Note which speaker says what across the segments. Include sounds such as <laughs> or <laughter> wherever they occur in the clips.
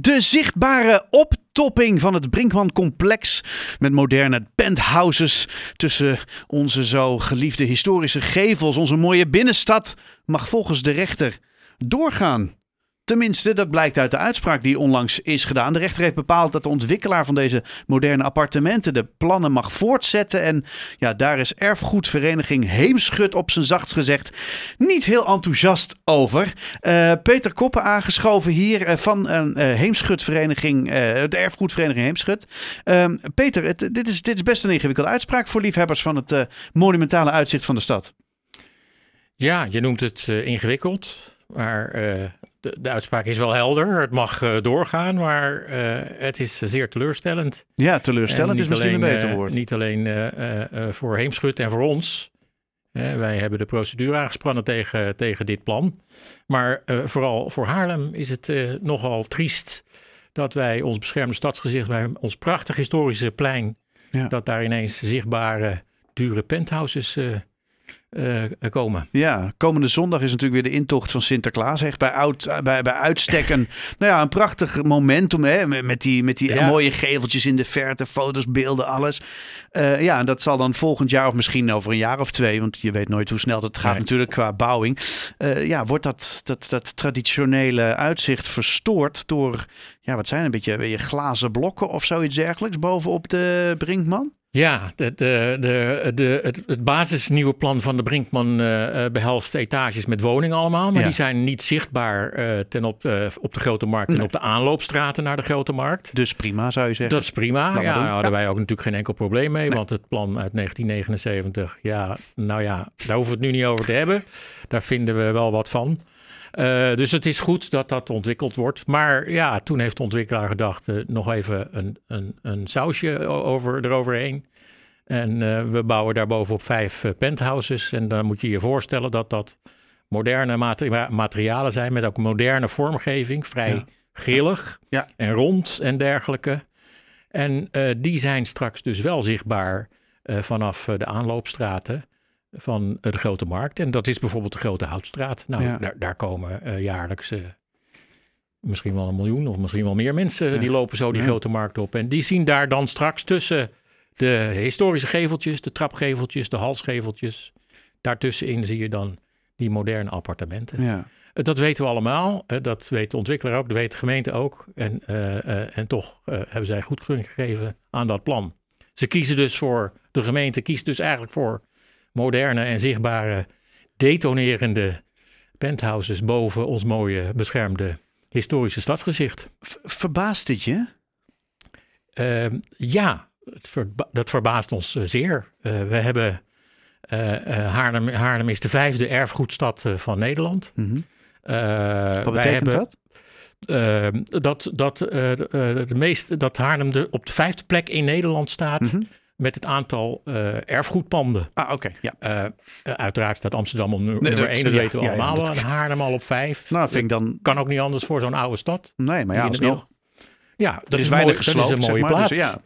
Speaker 1: De zichtbare optopping van het Brinkman-complex met moderne penthouses tussen onze zo geliefde historische gevels, onze mooie binnenstad, mag volgens de rechter doorgaan. Tenminste, dat blijkt uit de uitspraak die onlangs is gedaan. De rechter heeft bepaald dat de ontwikkelaar van deze moderne appartementen de plannen mag voortzetten. En ja, daar is erfgoedvereniging Heemschut op zijn zachtst gezegd niet heel enthousiast over. Uh, Peter Koppen aangeschoven hier uh, van uh, Heemschutvereniging, de erfgoedvereniging Heemschut. Ehm, Peter, dit, is, dit is best een ingewikkelde uitspraak voor liefhebbers van het monumentale uitzicht van de stad.
Speaker 2: Ja, je noemt het ingewikkeld. Maar uh, de, de, uitspraak is wel helder. Het mag uh, doorgaan, maar uh, het is zeer teleurstellend.
Speaker 1: Ja, teleurstellend is misschien
Speaker 2: alleen,
Speaker 1: een beter woord.
Speaker 2: Niet alleen voor Heemschut en voor ons. wij hebben de procedure aangespannen tegen, tegen dit plan. Maar vooral voor Haarlem is het nogal triest dat wij ons beschermde stadsgezicht, bij ons prachtig historische plein, ja. dat daar ineens zichtbare dure penthouses uh, komen.
Speaker 1: Ja, komende zondag is natuurlijk weer de intocht van Sinterklaas. Echt bij, oud, bij, bij uitstek een, <laughs> nou ja, een prachtig momentum. Hè? Met die, met die mooie geveltjes in de verte, foto's, beelden, alles. Uh, ja, en dat zal dan volgend jaar of misschien over een jaar of twee, want je weet nooit hoe snel dat gaat nee. natuurlijk qua bouwing. Uh, ja, wordt dat, dat, dat traditionele uitzicht verstoord door, ja, wat zijn een beetje, een beetje glazen blokken of zoiets dergelijks bovenop de Brinkman?
Speaker 2: Ja, de, de, de, de, het, het basisnieuwe plan van de Brinkman uh, behelst etages met woningen allemaal. Maar ja. die zijn niet zichtbaar uh, ten op, uh, op de Grote Markt nee. en op de aanloopstraten naar de Grote Markt.
Speaker 1: Dus prima zou je zeggen?
Speaker 2: Dat is prima. ja, daar hadden ja. wij ook natuurlijk geen enkel probleem mee. Nee. Want het plan uit 1979, ja, nou ja, daar hoeven we het nu niet over te hebben. Daar vinden we wel wat van. Uh, dus het is goed dat dat ontwikkeld wordt. Maar ja, toen heeft de ontwikkelaar gedacht, uh, nog even een, een, een sausje over, eroverheen. En uh, we bouwen daarbovenop vijf penthouses. En dan moet je je voorstellen dat dat moderne materi materialen zijn met ook moderne vormgeving. Vrij ja. grillig ja. en rond en dergelijke. En die zijn straks dus wel zichtbaar vanaf de aanloopstraten van de grote markt. En dat is bijvoorbeeld de Grote Houtstraat. Nou, ja. daar, daar, komen uh, jaarlijks uh, misschien wel een miljoen of misschien wel meer mensen. Ja. Die lopen zo die ja. grote markt op. En die zien daar dan straks tussen de historische geveltjes, de trapgeveltjes, de halsgeveltjes. Daartussenin zie je dan die moderne appartementen.
Speaker 1: Ja.
Speaker 2: Dat weten we allemaal. Dat weet de ontwikkelaar ook, dat weet de gemeente ook. En, uh, en toch hebben zij goedkeuring gegeven aan dat plan. Ze kiezen dus voor, de gemeente kiest dus eigenlijk voor moderne en zichtbare detonerende penthouses boven ons mooie beschermde historische stadsgezicht.
Speaker 1: Verbaast dit je?
Speaker 2: Uh, ja, verba dat verbaast ons uh, zeer. Uh, we hebben Haarlem, Haarlem is de vijfde erfgoedstad van Nederland.
Speaker 1: Mm -hmm. Wat wij hebben, dat?
Speaker 2: dat, dat, de meeste, dat Haarlem de, op de vijfde plek in Nederland staat mm -hmm met het aantal uh, erfgoedpanden.
Speaker 1: Ah, oké. Okay, ja.
Speaker 2: Uh, uiteraard staat Amsterdam op nummer nee, 1, dat ja, weten we ja, allemaal. Ja, dat... Haarlem al op 5.
Speaker 1: Nou, vind ik dan...
Speaker 2: Kan ook niet anders voor zo'n oude stad.
Speaker 1: Nee, maar ja, alsnog.
Speaker 2: Ja, dat is, weinig gesloopt, dat is een mooie maar, plaats. Dus, ja.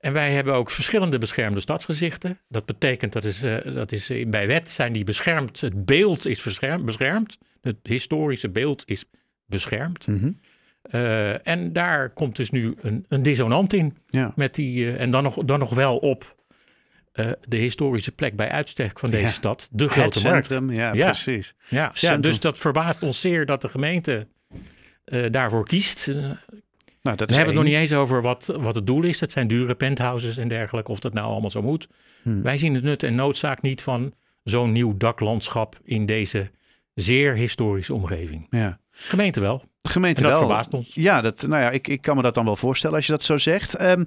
Speaker 2: En wij hebben ook verschillende beschermde stadsgezichten. Dat betekent, dat is, uh, dat is bij wet zijn die beschermd. Het beeld is beschermd. Het historische beeld is beschermd.
Speaker 1: Mm -hmm.
Speaker 2: Uh, en daar komt dus nu een, een dissonant in.
Speaker 1: Ja.
Speaker 2: Met die, uh, en dan nog, dan nog wel op uh, de historische plek bij uitstek van deze ja. stad. De grote
Speaker 1: het
Speaker 2: markt.
Speaker 1: Centrum, ja, ja, precies.
Speaker 2: Ja, ja, dus dat verbaast ons zeer dat de gemeente daarvoor kiest.
Speaker 1: Nou, dat
Speaker 2: We hebben het nog niet eens over wat, wat het doel is. Dat zijn dure penthouses en dergelijke. Of dat nou allemaal zo moet.
Speaker 1: Hmm.
Speaker 2: Wij zien het nut en noodzaak niet van zo'n nieuw daklandschap in deze zeer historische omgeving.
Speaker 1: Ja.
Speaker 2: Gemeente wel.
Speaker 1: De gemeente
Speaker 2: en dat
Speaker 1: wel.
Speaker 2: verbaast ons.
Speaker 1: Ja, dat, nou ja, ik, ik kan me dat dan wel voorstellen als je dat zo zegt. Um,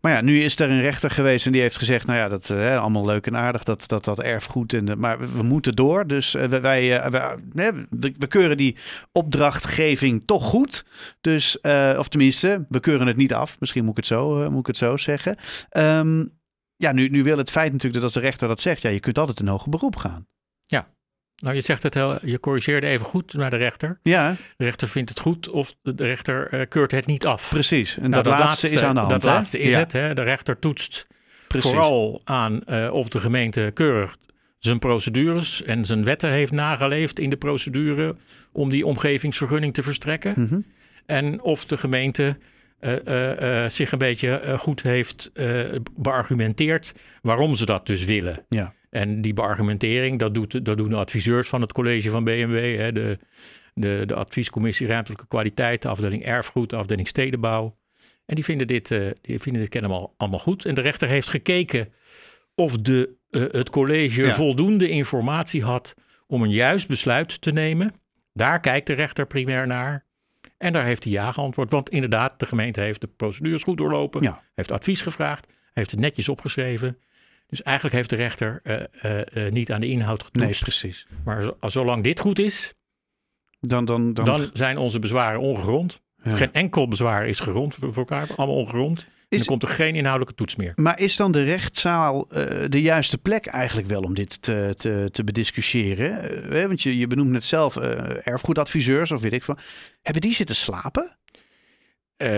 Speaker 1: maar ja, nu is er een rechter geweest en die heeft gezegd, nou ja, dat is uh, allemaal leuk en aardig, dat, dat, dat erfgoed. En de, maar we, moeten door. Dus uh, wij, uh, wij we, we, keuren die opdrachtgeving toch goed. Dus, of tenminste, we keuren het niet af. Misschien moet ik het zo, moet ik het zo zeggen. Um, ja, nu, nu wil het feit natuurlijk dat als de rechter dat zegt, ja, je kunt altijd een hoger beroep gaan.
Speaker 2: Ja, nou, je zegt het heel, je corrigeerde even goed naar de rechter.
Speaker 1: Ja.
Speaker 2: De rechter vindt het goed of de rechter uh, keurt het niet af.
Speaker 1: Precies. En nou, dat, dat, laatste is aan de hand.
Speaker 2: Dat
Speaker 1: hè?
Speaker 2: laatste is
Speaker 1: ja.
Speaker 2: het. Hè? De rechter toetst Precies. vooral aan uh, of de gemeente keurig zijn procedures en zijn wetten heeft nageleefd in de procedure om die omgevingsvergunning te verstrekken.
Speaker 1: Mm -hmm.
Speaker 2: En of de gemeente eh, eh, eh, zich een beetje eh, goed heeft eh, beargumenteerd waarom ze dat dus willen.
Speaker 1: Ja.
Speaker 2: En die beargumentering, dat, doet, dat doen de adviseurs van het college van BMW, hè, de, de, de adviescommissie ruimtelijke kwaliteit, de afdeling erfgoed, de afdeling stedenbouw. En die vinden dit, eh, die vinden dit allemaal, allemaal goed. En de rechter heeft gekeken of de, eh, het college
Speaker 1: Ja.
Speaker 2: voldoende informatie had om een juist besluit te nemen. Daar kijkt de rechter primair naar. En daar heeft hij ja geantwoord. Want inderdaad, de gemeente heeft de procedures goed doorlopen.
Speaker 1: Ja.
Speaker 2: Heeft advies gevraagd. Heeft het netjes opgeschreven. Dus eigenlijk heeft de rechter eh, eh, eh, niet aan de inhoud
Speaker 1: Nee,
Speaker 2: getoetst.
Speaker 1: precies.
Speaker 2: maar zo- zolang dit goed is,
Speaker 1: Dan, dan, dan,
Speaker 2: dan zijn onze bezwaren ongegrond.
Speaker 1: ja.
Speaker 2: Geen enkel bezwaar is gerond voor elkaar. Allemaal ongerond. En
Speaker 1: Is-
Speaker 2: dan komt er geen inhoudelijke toets meer.
Speaker 1: Maar is dan de rechtszaal eh, de juiste plek eigenlijk wel om dit te, te, te bediscussiëren? Hè, want je, je benoemt net zelf eh, erfgoedadviseurs of weet ik veel. Hebben die zitten slapen?
Speaker 2: Eh,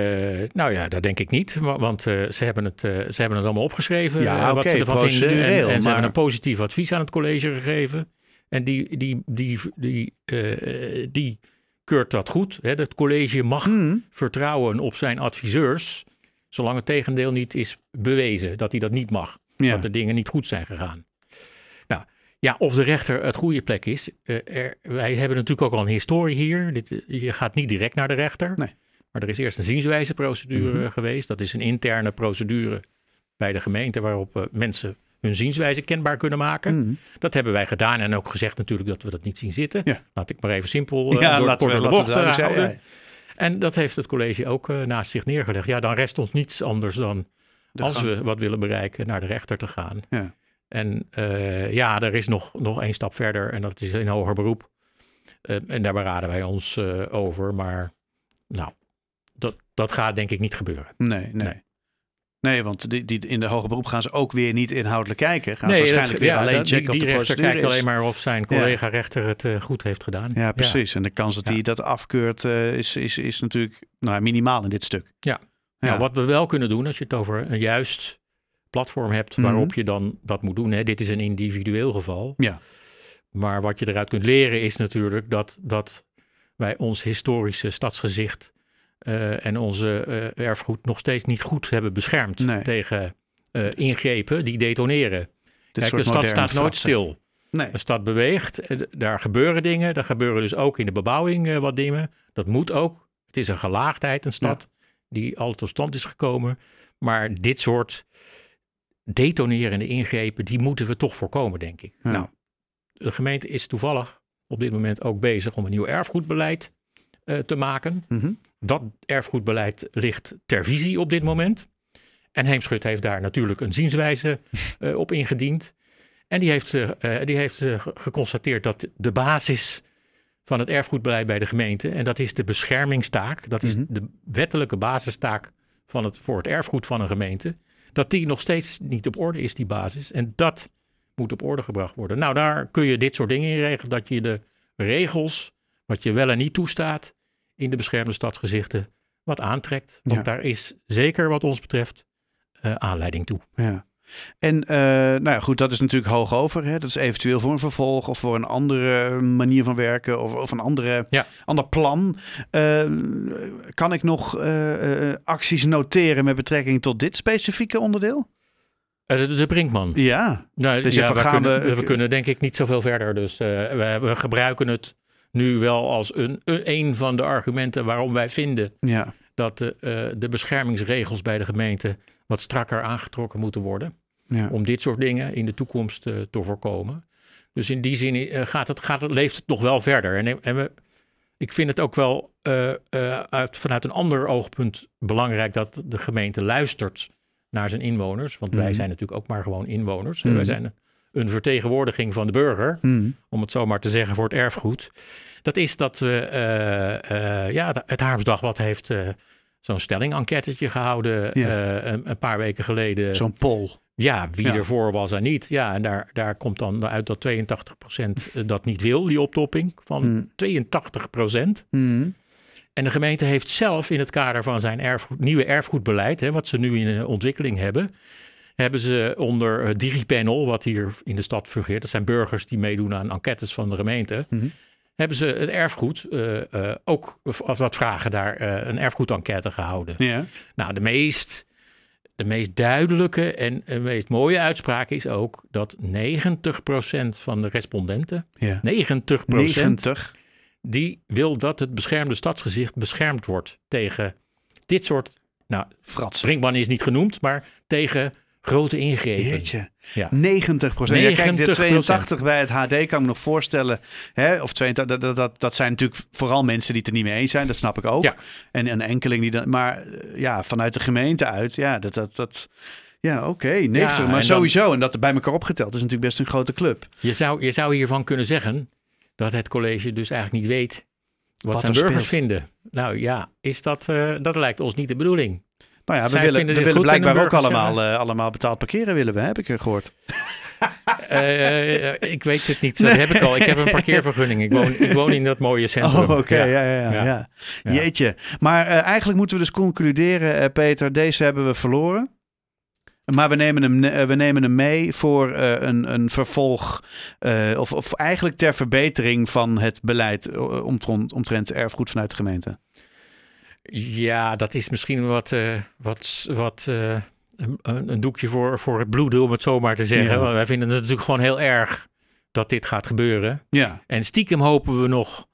Speaker 2: nou ja, dat denk ik niet. wa- Want eh, ze, hebben het, eh, ze hebben het allemaal opgeschreven.
Speaker 1: Ja,
Speaker 2: wat ze ervan vinden. En, ze hebben een positief advies aan het college gegeven. En die, die, die, die, die keurt dat goed. Hè. Het college mag
Speaker 1: Hmm.
Speaker 2: vertrouwen op zijn adviseurs. Zolang het tegendeel niet is bewezen dat hij dat niet mag.
Speaker 1: Ja.
Speaker 2: dat de dingen niet goed zijn gegaan. Nou, ja, of de rechter het goede plek is. er, wij hebben natuurlijk ook al een historie hier. Dit, je gaat niet direct naar de rechter.
Speaker 1: Nee.
Speaker 2: Maar er is eerst een zienswijzeprocedure
Speaker 1: Mhm.
Speaker 2: geweest. Dat is een interne procedure bij de gemeente waarop eh, mensen hun zienswijze kenbaar kunnen maken.
Speaker 1: Hmm.
Speaker 2: Dat hebben wij gedaan en ook gezegd natuurlijk dat we dat niet zien zitten.
Speaker 1: Ja.
Speaker 2: Laat ik maar even simpel uh, <laughs>
Speaker 1: Ja,
Speaker 2: door
Speaker 1: laten we,
Speaker 2: de bocht eh,
Speaker 1: zijn.
Speaker 2: houden.
Speaker 1: Ja,
Speaker 2: En dat heeft het college ook eh, naast zich neergelegd. Ja, dan rest ons niets anders dan
Speaker 1: de
Speaker 2: als
Speaker 1: gang.
Speaker 2: we wat willen bereiken, naar de rechter te gaan.
Speaker 1: Ja.
Speaker 2: En eh, ja, er is nog, nog één stap verder en dat is in hoger beroep. Eh, en daar beraden wij ons eh, over. Maar nou, dat gaat denk ik niet gebeuren.
Speaker 1: Nee, nee.
Speaker 2: Nee.
Speaker 1: Nee, want die, die, in de hoger beroep gaan ze ook weer niet inhoudelijk kijken. Gaan ze
Speaker 2: dat-
Speaker 1: waarschijnlijk weer
Speaker 2: ja,
Speaker 1: alleen checken
Speaker 2: die,
Speaker 1: of de
Speaker 2: rechter
Speaker 1: procedure
Speaker 2: kijkt
Speaker 1: is.
Speaker 2: alleen maar of zijn collega-rechter het eh, goed heeft gedaan.
Speaker 1: Ja, precies. En de kans dat hij dat afkeurt eh, is, is, is natuurlijk nou, minimaal in dit stuk.
Speaker 2: Ja.
Speaker 1: Ja.
Speaker 2: Nou, wat we wel kunnen doen, als je het over een juist platform hebt
Speaker 1: Mhm.
Speaker 2: waarop je dan dat moet doen. Hè. Dit is een individueel geval.
Speaker 1: Ja.
Speaker 2: Maar wat je eruit kunt leren is natuurlijk dat, dat wij ons historische stadsgezicht eh, en onze eh, erfgoed nog steeds niet goed hebben beschermd
Speaker 1: Nee.
Speaker 2: tegen eh, ingrepen die detoneren.
Speaker 1: Dit
Speaker 2: Kijk, een stad staat nooit stil.
Speaker 1: Nee.
Speaker 2: Een stad beweegt, daar gebeuren dingen. Er gebeuren dus ook in de bebouwing wat dingen. Dat moet ook. Het is een gelaagdheid, een stad die al tot stand is gekomen. Maar dit soort detonerende ingrepen, die moeten we toch voorkomen, denk ik.
Speaker 1: Ja.
Speaker 2: Nou, de gemeente is toevallig op dit moment ook bezig om een nieuw erfgoedbeleid eh, te maken.
Speaker 1: Mhm.
Speaker 2: Dat erfgoedbeleid ligt ter visie op dit moment. En Heemschut heeft daar natuurlijk een zienswijze <laughs> eh, op ingediend. En die heeft, eh, die heeft ge- geconstateerd dat de basis van het erfgoedbeleid bij de gemeente, en dat is de beschermingstaak, dat is
Speaker 1: Mhm.
Speaker 2: de wettelijke basistaak van het, voor het erfgoed van een gemeente, dat die nog steeds niet op orde is, die basis. En dat moet op orde gebracht worden. Nou, daar kun je dit soort dingen in regelen, dat je de regels, wat je wel en niet toestaat, in de beschermde stadsgezichten wat aantrekt. Want
Speaker 1: Ja.
Speaker 2: daar is zeker wat ons betreft eh, aanleiding toe.
Speaker 1: Ja. En eh, nou ja, goed, dat is natuurlijk hoog over. Hè? Dat is eventueel voor een vervolg of voor een andere manier van werken of, of een andere,
Speaker 2: Ja.
Speaker 1: ander plan. Eh, kan ik nog eh, eh, acties noteren met betrekking tot dit specifieke onderdeel?
Speaker 2: Eh, de, de Brinkman.
Speaker 1: Ja,
Speaker 2: Nou,
Speaker 1: Dus
Speaker 2: ja, we,
Speaker 1: gaan
Speaker 2: kunnen, we kunnen denk ik niet zoveel verder. Dus eh, we, we gebruiken het nu wel als een, een, van de argumenten waarom wij vinden
Speaker 1: ja,
Speaker 2: dat de, eh, de beschermingsregels bij de gemeente wat strakker aangetrokken moeten worden.
Speaker 1: ja.
Speaker 2: Om dit soort dingen in de toekomst eh, te voorkomen. Dus in die zin eh, gaat het, gaat het, leeft het nog wel verder. En, en we, ik vind het ook wel uit, vanuit een ander oogpunt belangrijk dat de gemeente luistert naar zijn inwoners. Want wij
Speaker 1: Mhm.
Speaker 2: zijn natuurlijk ook maar gewoon inwoners. En
Speaker 1: Mhm.
Speaker 2: Wij zijn een vertegenwoordiging van de burger,
Speaker 1: Hmm.
Speaker 2: om het zo maar te zeggen, voor het erfgoed. Dat is dat we, eh, eh, ja, het Harmsdagblad heeft eh, zo'n stelling-enquêtetje gehouden
Speaker 1: Ja.
Speaker 2: eh, een, een paar weken geleden.
Speaker 1: zo'n pol.
Speaker 2: Ja, wie
Speaker 1: Ja.
Speaker 2: ervoor was en niet. Ja, en daar, daar komt dan uit dat 82% dat niet wil, die optopping van
Speaker 1: Hmm.
Speaker 2: 82%.
Speaker 1: Hmm.
Speaker 2: En de gemeente heeft zelf in het kader van zijn erfgoed, nieuwe erfgoedbeleid, hè, wat ze nu in ontwikkeling hebben, hebben ze onder uh, DigiPanel, wat hier in de stad fungeert, dat zijn burgers die meedoen aan enquêtes van de gemeente,
Speaker 1: Mhm.
Speaker 2: hebben ze het erfgoed uh, uh, ook als wat vragen daar uh, een erfgoedenquête gehouden.
Speaker 1: Ja.
Speaker 2: Nou, de meest, de meest duidelijke en de meest mooie uitspraak is ook dat 90% van de respondenten,
Speaker 1: ja.
Speaker 2: 90%,
Speaker 1: 90.
Speaker 2: die wil dat het beschermde stadsgezicht beschermd wordt tegen dit soort, nou,
Speaker 1: Frats.
Speaker 2: Brinkman is niet genoemd, maar tegen grote ingrepen.
Speaker 1: Jeetje.
Speaker 2: Ja.
Speaker 1: 90 procent. Ja, kijk, de
Speaker 2: 90%.
Speaker 1: 82 bij het HD kan ik me nog voorstellen. Hè, of 82, dat, dat, dat, zijn natuurlijk vooral mensen die het er niet mee eens zijn. Dat snap ik ook.
Speaker 2: Ja.
Speaker 1: En een enkeling die dan... Maar eh, ja, vanuit de gemeente uit. Ja, dat... dat, dat ja, oké, 90.
Speaker 2: Ja, en
Speaker 1: maar
Speaker 2: dan-
Speaker 1: sowieso, en dat bij elkaar opgeteld is natuurlijk best een grote club.
Speaker 2: Je zou, je zou hiervan kunnen zeggen dat het college dus eigenlijk niet weet wat,
Speaker 1: Wat
Speaker 2: zijn
Speaker 1: er
Speaker 2: burgers
Speaker 1: speelt.
Speaker 2: vinden. Nou ja, is dat, eh, dat lijkt ons niet de bedoeling.
Speaker 1: Nou ja, we
Speaker 2: Zij
Speaker 1: willen, we willen blijkbaar ook allemaal, eh, allemaal betaald parkeren willen we, heb ik gehoord. <laughs> <laughs>
Speaker 2: Eh, ik weet het niet, dat heb ik al. Ik heb een parkeervergunning. Ik woon, ik woon in dat mooie centrum.
Speaker 1: Oh, oké, ja. Ja, ja,
Speaker 2: Ja.
Speaker 1: ja.
Speaker 2: Ja.
Speaker 1: Jeetje. Maar eh, eigenlijk moeten we dus concluderen, eh, Peter, deze hebben we verloren. Maar we nemen hem, eh, we nemen hem mee voor eh, een, een vervolg, eh, of, of eigenlijk ter verbetering van het beleid eh, omtrent, omtrent erfgoed vanuit de gemeente.
Speaker 2: Ja, dat is misschien wat, eh, wat, wat eh, een, een doekje voor, voor het bloeden, om het zo maar te zeggen.
Speaker 1: Ja.
Speaker 2: Want wij vinden het natuurlijk gewoon heel erg dat dit gaat gebeuren.
Speaker 1: Ja,
Speaker 2: En stiekem hopen we nog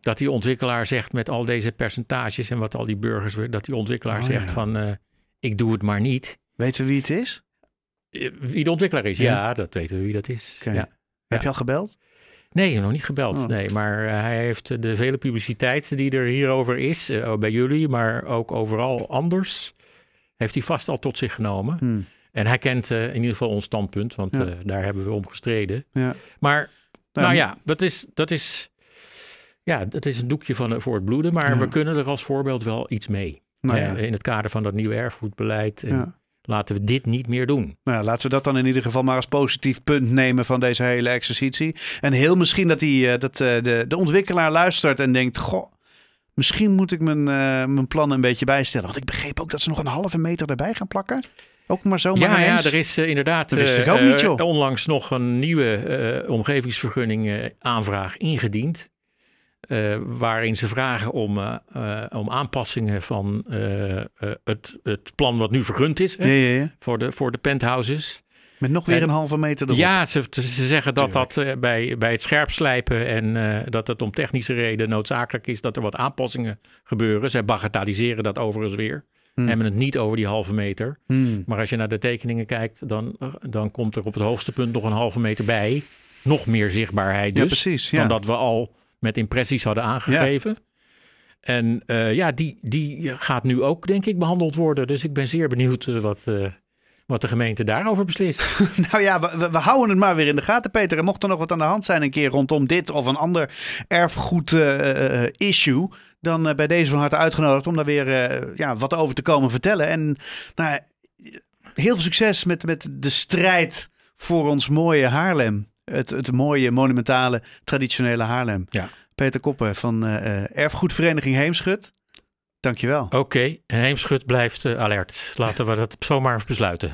Speaker 2: dat die ontwikkelaar zegt met al deze percentages en wat al die burgers weer, dat die ontwikkelaar
Speaker 1: Oh,
Speaker 2: zegt
Speaker 1: ja.
Speaker 2: van eh, ik doe het maar niet.
Speaker 1: weten we wie het is?
Speaker 2: Wie de ontwikkelaar is?
Speaker 1: Ja.
Speaker 2: Ja, dat weten we wie dat is. Ja.
Speaker 1: Heb je al gebeld?
Speaker 2: Nee, nog niet gebeld.
Speaker 1: Oh.
Speaker 2: Nee, maar eh, hij heeft eh, de vele publiciteit die er hierover is, eh, bij jullie, maar ook overal anders, heeft hij vast al tot zich genomen.
Speaker 1: Hm.
Speaker 2: En hij kent in ieder geval ons standpunt, want
Speaker 1: Ja.
Speaker 2: daar hebben we om gestreden.
Speaker 1: Ja.
Speaker 2: Maar
Speaker 1: Nou,
Speaker 2: nou ja, dat is, dat is, ja, dat is een doekje van, voor het bloeden, maar
Speaker 1: Ja.
Speaker 2: we kunnen er als voorbeeld wel iets mee.
Speaker 1: Nou ja.
Speaker 2: in het kader van dat nieuwe erfgoedbeleid. En
Speaker 1: Ja.
Speaker 2: Laten we dit niet meer doen.
Speaker 1: Nou, laten we dat dan in ieder geval maar als positief punt nemen van deze hele exercitie. En heel misschien dat, die, eh, dat eh, de, de ontwikkelaar luistert en denkt: Goh, misschien moet ik mijn, eh, mijn plannen een beetje bijstellen. Want ik begreep ook dat ze nog een halve meter erbij gaan plakken. Ook maar zomaar
Speaker 2: ja, ja, er is inderdaad
Speaker 1: niet,
Speaker 2: onlangs nog een nieuwe omgevingsvergunning aanvraag ingediend. Eh, waarin ze vragen om, eh, eh, om aanpassingen van eh, eh, het, het plan wat nu vergund is hè,
Speaker 1: Ja, ja, ja.
Speaker 2: voor, de, voor de penthouses.
Speaker 1: Met nog weer
Speaker 2: En-
Speaker 1: een halve meter erop.
Speaker 2: Ja, ze, ze zeggen dat dat eh, bij, bij het scherp slijpen en eh, dat het om technische reden noodzakelijk is dat er wat aanpassingen gebeuren. Zij bagatelliseren dat overigens weer.
Speaker 1: Hmm.
Speaker 2: Hebben het niet over die halve meter.
Speaker 1: Hmm.
Speaker 2: Maar als je naar de tekeningen kijkt, dan, dan komt er op het hoogste punt nog een halve meter bij. Nog meer zichtbaarheid
Speaker 1: Ja,
Speaker 2: dus,
Speaker 1: precies. Ja.
Speaker 2: dan dat we al met impressies hadden aangegeven. En eh, ja, die, die gaat nu ook, denk ik, behandeld worden. Dus ik ben zeer benieuwd eh, wat, eh, wat de gemeente daarover beslist. <laughs>
Speaker 1: Nou ja, we, we- houden het maar weer in de gaten, Peter. En mocht er nog wat aan de hand zijn een keer rondom dit of een ander erfgoed-issue... dan bij deze van harte uitgenodigd om daar weer ja, wat over te komen vertellen. En nou, heel veel succes met, met de strijd voor ons mooie Haarlem. Het, het mooie, monumentale, traditionele Haarlem.
Speaker 2: Ja.
Speaker 1: Peter Koppen van eh, eh, Erfgoedvereniging Heemschut. Dankjewel.
Speaker 2: Oké, en Heemschut blijft eh, alert. Laten we dat zomaar besluiten.